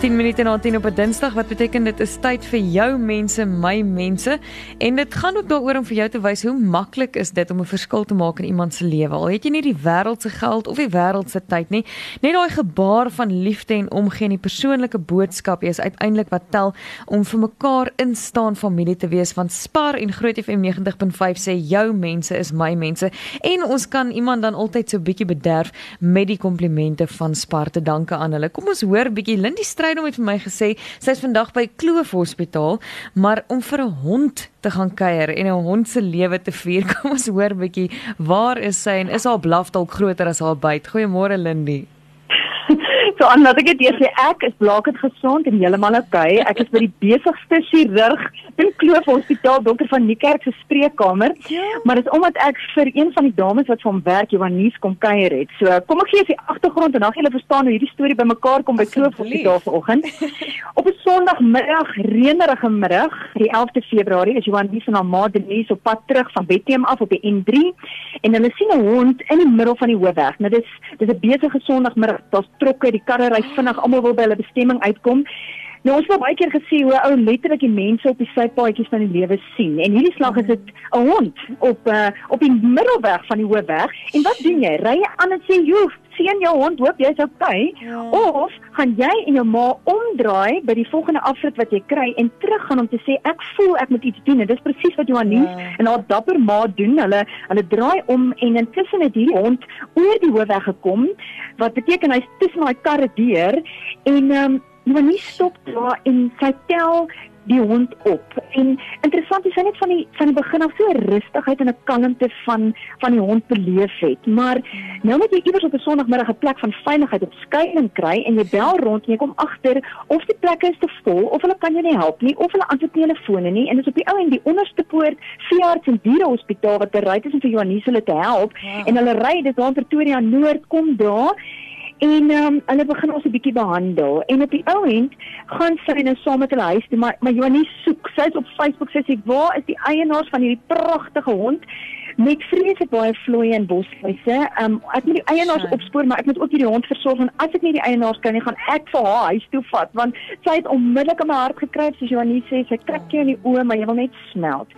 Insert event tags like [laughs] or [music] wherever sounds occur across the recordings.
18 minute na 10 op 'n Dinsdag wat beteken dit is tyd vir jou mense, my mense en dit gaan ook daaroor om vir jou te wys hoe maklik is dit om 'n verskil te maak in iemand se lewe. Al het jy nie die wêreld se geld of die wêreld se tyd nie, net daai gebaar van liefde en omgee en die persoonlike boodskap is uiteindelik wat tel om vir mekaar instaan familie te wees van Spar en Groot FM 90.5 sê jou mense is my mense en ons kan iemand dan altyd so bietjie bederf met die komplimente van Spar te danke aan hulle. Kom ons hoor bietjie Lindy Strydom het vir my gesê sy's vandag by Kloof Hospitaal, maar om vir 'n hond te gaan kuier en 'n hond se lewe te vier. [laughs] Kom ons hoor bietjie, waar is sy en is haar blaf dalk groter as haar byt? Goeiemôre Lindy. So aan laat ek dit eers sê ek is blaket gesond en heeltemal. Okay. Ek is by die besigste chirurg in Kloof Hospitaal, dokter van Niekerk se spreekkamer. Ja. Maar dit is omdat ek vir een van die dames wat van werk Johannes kom kuier het. So kom ek gee as die agtergrond en dan gaan julle verstaan hoe hierdie storie bymekaar kom by Kloof Hospitaal vanoggend. [laughs] op 'n Sondagmiddag, reënerige middag, die 11de Februarie, is Johannes en haar ma Denise op pad terug van Bethlehem af op die N3 en hulle sien 'n hond in die middel van die hoofweg. Nou dis dis 'n besige Sondagmiddag. Daar's trokke, die karre ry vinnig, almal wil by hulle bestemming uitkom. Nou ons het baie keer gesien hoe ou letterlik die mense op die sypaadjies van die lewe sien. En hierdie slag is dit 'n hond op uh, op die middelweg van die hoofweg. En wat doen jy? Ry jy aan en sê, "Joe, sien jou hond, hoop jy's okay?" Ja. Of gaan jy en jou ma omdraai by die volgende afrit wat jy kry en teruggaan om te sê, "Ek voel ek moet iets doen." En dis presies wat Johannes ja. en haar dapper ma doen. Hulle hulle draai om en intussen het hierdie hond oor die hoofweg gekom, wat beteken hy's tussen daai karre deur en ehm um, maar nie stop daar en sy tel die hond op. En interessant is hy net van die van die begin af so rustigheid en 'n kalmte van van die hond beleef het. Maar nou moet jy iewers op 'n Sondagmiddag 'n plek van veiligheid op skuilings kry en jy bel rond en jy kom agter of die plekke is te vol of hulle kan jou nie help nie of hulle antwoord nie telefone nie en dis op die ou en die onderste poort veearts en dierehospitaal wat bereid is om vir Johannes hulle te help ja. en hulle ry dit daar in Pretoria Noord kom daar En ehm um, hulle begin ons 'n bietjie behandel en op die ou end gaan sy nou saam met hulle huis toe maar maar Joanie soek. Sy's op Facebook sê sy waar is die eienaars van hierdie pragtige hond met vreeslik baie vloeie en bosluise. Ehm um, ek moet die eienaars opspoor maar ek moet ook hierdie hond versorg en as ek nie die eienaars kan nie gaan ek vir haar huis toe vat want sy het onmiddellik in my hart gekry soos Joanie sê sy kyk jou in die oë maar jy wil net smelt.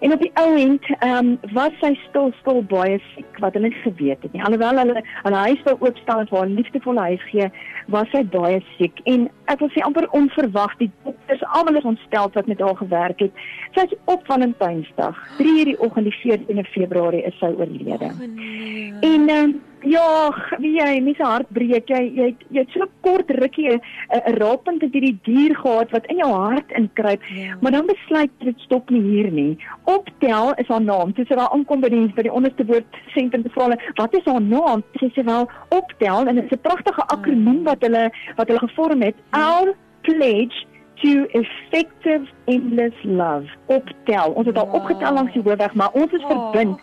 En op die ou end, ehm um, was sy stil stil baie siek wat hulle geweet het nie. Alhoewel hulle hulle huis wou oopstel en vir haar liefdevolle huis gee, was sy baie siek en ek wil sê amper onverwag die dokters almal is ontstel wat met haar gewerk het. Sy is op Valentynsdag, 3:00 die oggend die 14de Februarie is sy oorlede. Oh, nee. En ehm um, Ja, wie jy, mense hart breek. Jy jy jy het so kort rukkie 'n 'n raappunt het hierdie dier gehad wat in jou hart inkruip, ja. maar dan besluit dit stop nie hier nie. Optel is haar naam. Toe sy daar aankom by die by die onderste woord sentrum te vra, wat is haar naam? Sy sê wel Optel en dit is 'n pragtige akroniem wat hulle wat hulle gevorm het. Our pledge to effective endless love. Optel. Ons het al opgetel langs die hoofweg, maar ons is verbind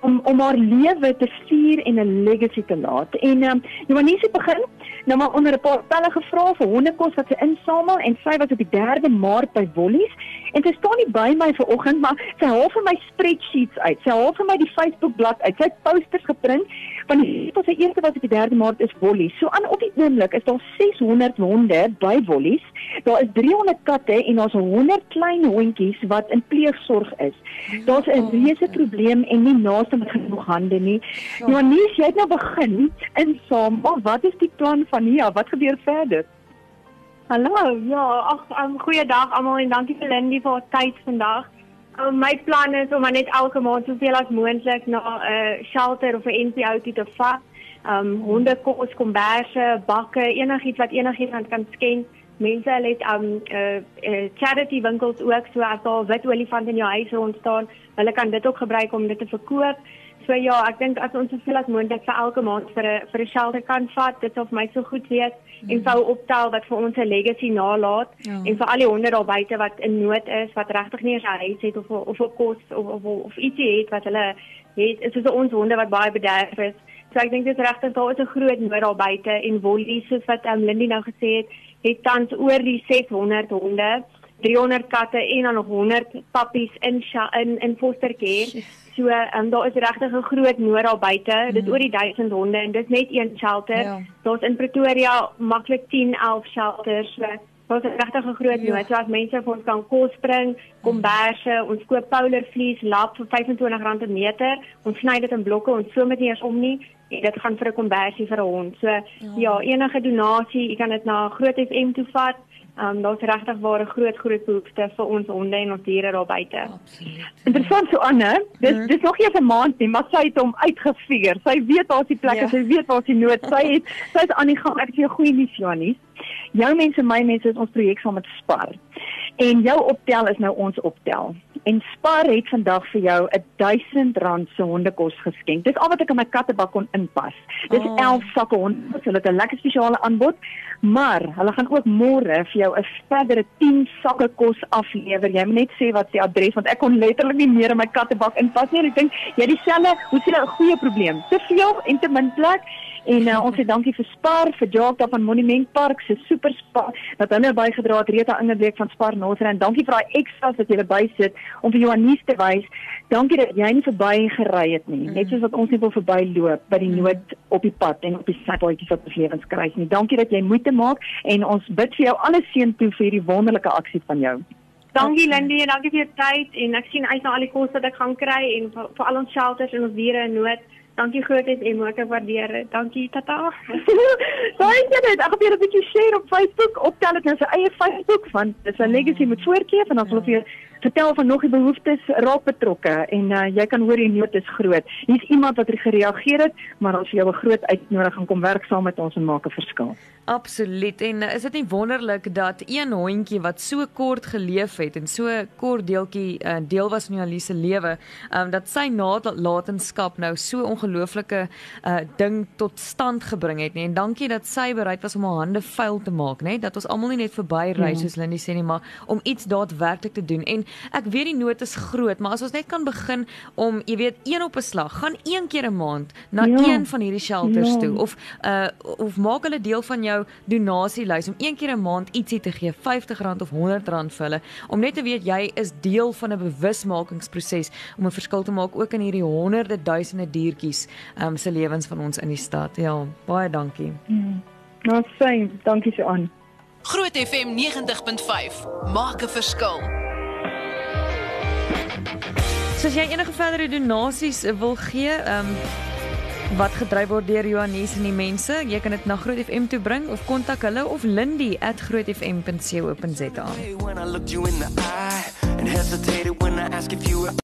om om haar lewe te vier en 'n legacy te laat. En ehm um, Johannes het begin nou maar onder 'n paar pelle gevra vir hondekos wat sy insamel en sy was op die 3de Maart by Wollies en sy staan nie by my vanoggend maar sy haal vir my spreadsheets uit. Sy haal vir my die Facebook bladsy uit. Sy het posters geprint van die wat sy eerste was op die 3de Maart is Wollies. So aan op die oomblik is daar 600 honde by Wollies. Daar is 300 katte en daar's 100 klein hondjies wat in pleegsorg is. Daar's 'n reuse probleem en nie naaste met genoeg hande nie. Johannes, jy het nou begin in saam. Wat is die plan van hier? Wat gebeur verder? Hallo, ja, ag, um, goeiedag almal en dankie vir Lindy vir haar tyd vandag. Um, my plan is om net elke maand soveel as moontlik na 'n uh, shelter of 'n NPO toe te vat. Um honde kos, komberse, bakke, enigiets wat enigiemand kan skenk. Mense het um uh, uh, charity winkels ook so as daar wit olifant in jou huis rond staan, hulle kan dit ook gebruik om dit te verkoop. So ja, ek dink as ons soveel as moontlik vir elke maand vir 'n vir 'n shelter kan vat, dit sou vir my so goed wees mm. en sou optel wat vir ons 'n legacy nalaat ja. en vir al die honde daar buite wat in nood is, wat regtig nie 'n huis het of of 'n kos of of of ietsie het wat hulle het, is soos ons honde wat baie bederf is. So ek dink dit is regtig daar is 'n groot nood daar buite en Wolly soos wat um, Lindy nou gesê het, het tans oor die 600 honde 300 katte en dan nog 100 pappies in in in foster care. So, um, daar is regtig 'n groot nood daar buite. Mm. Dit oor die 1000 honde en dis net een shelter. Ja. Daar's in Pretoria maklik 10, 11 shelters. So, het regtig 'n groot ja. nood. So as mense vir ons kan kos bring, komberse, ons koop poulervlies, lap vir R25 per meter. Ons sny dit in blokke, ons so met nie eens om nie. En dit gaan vir 'n kombersie vir 'n hond. So ja, ja enige donasie, jy kan dit na Groot FM toe vat. Ehm um, daar's regtig ware groot groot behoefte vir ons honde en ons diere daar buite. Interessant so Anne, dis mm -hmm. dis nog nie 'n maand nie, maar sy het hom uitgefigure. Sy weet waar die plekke, ja. sy weet waar die nood. Sy het sy's aan die gang. Ek sê goeie nuus Janie. Jou mense, my mense is ons projek saam met Spar. En jou optel is nou ons optel. En Spar het vandag vir jou 'n R1000 se hondekos geskenk. Dis al wat ek in my kattebak kon inpas. Dis oh. 11 sakke hondekos. Hulle het 'n lekker spesiale aanbod, maar hulle gaan ook môre vir jou 'n verdere 10 sakke kos aflewer. Jy moet net sê wat die adres want ek kon letterlik nie meer in my kattebak inpas nie. Ek dink jy dieselfde, hoe sien jy 'n goeie probleem? Te veel en te min plek. En uh, ons sê dankie vir Spar vir Jacques van Monument Park se super spa wat hulle bygedra het Rita Ingebreek van Spar Noser en dankie vir daai extras wat jy bysit om vir Johannes te wys. Dankie dat jy nie verby gery het nie. Net soos wat ons nie wil verbyloop by die nood op die pad en op die sypaadjies wat ons lewens kry nie. Dankie dat jy moeite maak en ons bid vir jou alles seën toe vir hierdie wonderlike aksie van jou. Dankie Lindy en dankie vir jou tyd en ek sien uit na al die kos wat ek gaan kry en vir, vir al ons shelters en ons diere in nood. Dankie grootheid en ek waardeer dit. Dankie tata. [laughs] Baie dankie. Ek het 'n bietjie share op Facebook. Optel dit nou sy eie Facebook want dis 'n legacy met voorkeef en dan sal ja. vir vertel van nog die behoeftes raak betrokke en uh, jy kan hoor die nood is groot. Hier's iemand wat gereageer het, maar ons jou 'n groot uitnodiging kom werk saam met ons en maak 'n verskil. Absoluut. En uh, is dit nie wonderlik dat een hondjie wat so kort geleef het en so kort deeltjie uh, deel was van Jolise lewe, um, dat sy nalatenskap nou so ongelooflike uh, ding tot stand gebring het nie. En dankie dat sy bereid was om haar hande vuil te maak, nê? Dat ons almal nie net verby ry ja. soos Lindy sê nie, maar om iets daadwerklik te doen. En ek weet die nood is groot, maar as ons net kan begin om, jy weet, een op 'n slag, gaan een keer 'n maand na ja. een van hierdie shelters ja. toe of uh of maak hulle deel van jou donasielys om een keer 'n maand ietsie te gee, R50 of R100 vir hulle, om net te weet jy is deel van 'n bewusmakingsproses om 'n verskil te maak ook in hierdie honderde duisende diertjies um se lewens van ons in die stad. Ja, baie dankie. Mm. Nou, sien, dankie so aan. Groot FM 90.5 maak 'n verskil. So as jy enige verdere donasies wil gee, ehm um, wat gedryf word deur Johannes en die mense, jy kan dit na Groot FM toe bring of kontak hulle of Lindy@grootfm.co.za.